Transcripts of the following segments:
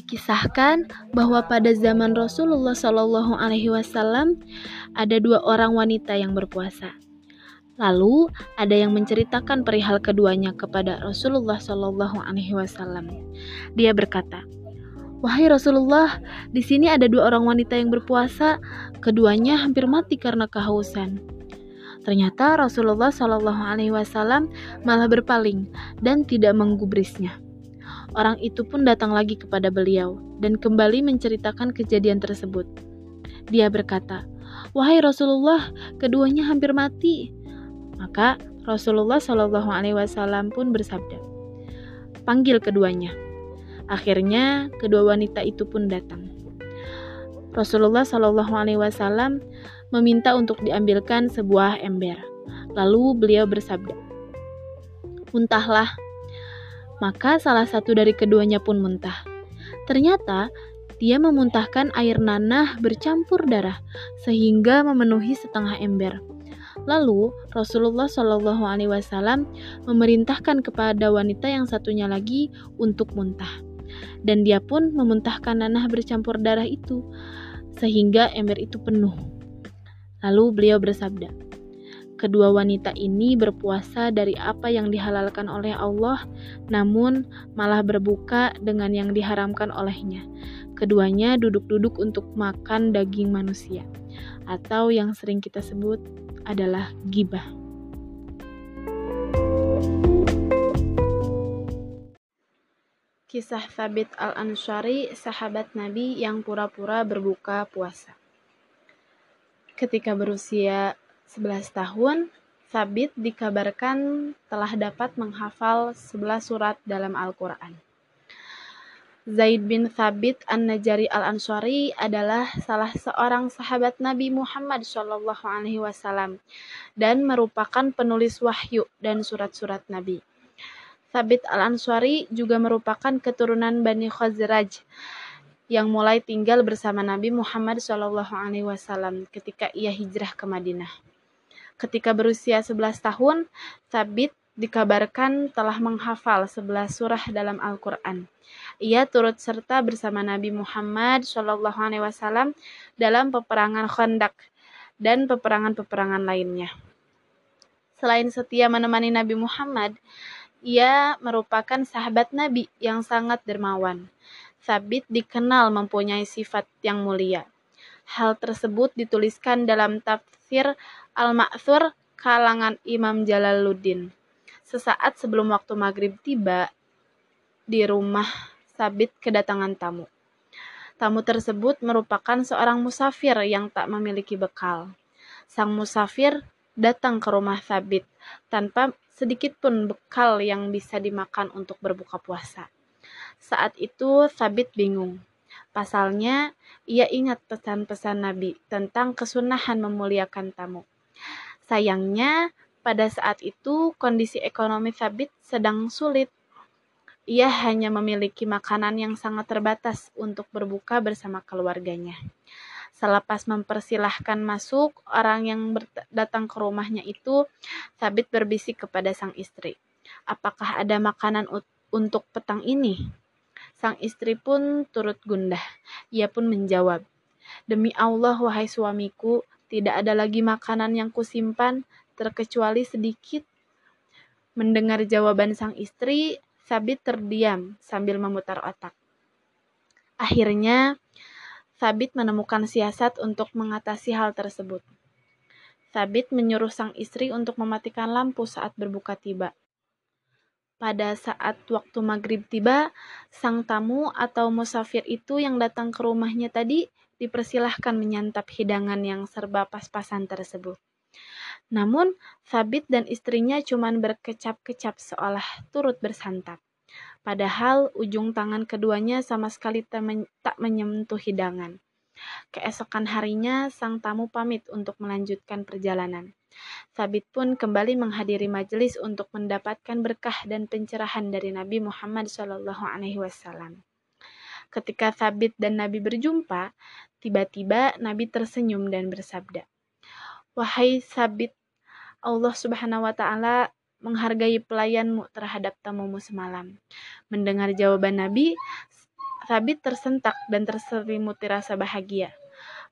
Dikisahkan bahwa pada zaman Rasulullah Shallallahu Alaihi Wasallam ada dua orang wanita yang berpuasa. Lalu ada yang menceritakan perihal keduanya kepada Rasulullah Shallallahu Alaihi Wasallam. Dia berkata, Wahai Rasulullah, di sini ada dua orang wanita yang berpuasa, keduanya hampir mati karena kehausan. Ternyata Rasulullah Shallallahu Alaihi Wasallam malah berpaling dan tidak menggubrisnya. Orang itu pun datang lagi kepada beliau dan kembali menceritakan kejadian tersebut. Dia berkata, "Wahai Rasulullah, keduanya hampir mati." Maka Rasulullah Shallallahu Alaihi Wasallam pun bersabda, "Panggil keduanya." Akhirnya kedua wanita itu pun datang. Rasulullah Shallallahu Alaihi Wasallam meminta untuk diambilkan sebuah ember. Lalu beliau bersabda, "Muntahlah." Maka salah satu dari keduanya pun muntah. Ternyata dia memuntahkan air nanah bercampur darah sehingga memenuhi setengah ember. Lalu Rasulullah Shallallahu Alaihi Wasallam memerintahkan kepada wanita yang satunya lagi untuk muntah, dan dia pun memuntahkan nanah bercampur darah itu sehingga ember itu penuh. Lalu beliau bersabda, Kedua wanita ini berpuasa dari apa yang dihalalkan oleh Allah, namun malah berbuka dengan yang diharamkan olehnya. Keduanya duduk-duduk untuk makan daging manusia, atau yang sering kita sebut adalah gibah. Kisah Thabit al-Ansari, sahabat Nabi yang pura-pura berbuka puasa. Ketika berusia 11 tahun, Sabit dikabarkan telah dapat menghafal 11 surat dalam Al-Quran. Zaid bin Thabit An-Najari Al-Ansari adalah salah seorang sahabat Nabi Muhammad Wasallam dan merupakan penulis wahyu dan surat-surat Nabi. Thabit Al-Ansari juga merupakan keturunan Bani Khazraj yang mulai tinggal bersama Nabi Muhammad Wasallam ketika ia hijrah ke Madinah. Ketika berusia 11 tahun, Sabit dikabarkan telah menghafal 11 surah dalam Al-Quran. Ia turut serta bersama Nabi Muhammad SAW dalam peperangan Khandaq dan peperangan-peperangan lainnya. Selain setia menemani Nabi Muhammad, ia merupakan sahabat Nabi yang sangat dermawan. Sabit dikenal mempunyai sifat yang mulia. Hal tersebut dituliskan dalam tafsir Al-Ma'thur kalangan Imam Jalaluddin. Sesaat sebelum waktu maghrib tiba, di rumah Sabit kedatangan tamu. Tamu tersebut merupakan seorang musafir yang tak memiliki bekal. Sang musafir datang ke rumah Sabit tanpa sedikit pun bekal yang bisa dimakan untuk berbuka puasa. Saat itu Sabit bingung. Pasalnya, ia ingat pesan-pesan Nabi tentang kesunahan memuliakan tamu. Sayangnya, pada saat itu kondisi ekonomi Sabit sedang sulit. Ia hanya memiliki makanan yang sangat terbatas untuk berbuka bersama keluarganya. Selepas mempersilahkan masuk, orang yang datang ke rumahnya itu, Sabit berbisik kepada sang istri. Apakah ada makanan untuk petang ini? Sang istri pun turut gundah. Ia pun menjawab, Demi Allah, wahai suamiku, tidak ada lagi makanan yang kusimpan, terkecuali sedikit. Mendengar jawaban sang istri, Sabit terdiam sambil memutar otak. Akhirnya, Sabit menemukan siasat untuk mengatasi hal tersebut. Sabit menyuruh sang istri untuk mematikan lampu saat berbuka tiba. Pada saat waktu maghrib tiba, sang tamu atau musafir itu yang datang ke rumahnya tadi dipersilahkan menyantap hidangan yang serba pas-pasan tersebut. Namun, Sabit dan istrinya cuma berkecap-kecap seolah turut bersantap. Padahal ujung tangan keduanya sama sekali tak menyentuh hidangan. Keesokan harinya, sang tamu pamit untuk melanjutkan perjalanan. Sabit pun kembali menghadiri majelis untuk mendapatkan berkah dan pencerahan dari Nabi Muhammad SAW. Ketika Sabit dan Nabi berjumpa, Tiba-tiba Nabi tersenyum dan bersabda, Wahai Sabit, Allah subhanahu wa ta'ala menghargai pelayanmu terhadap tamumu semalam. Mendengar jawaban Nabi, Sabit tersentak dan terselimuti rasa bahagia.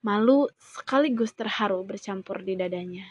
Malu sekaligus terharu bercampur di dadanya.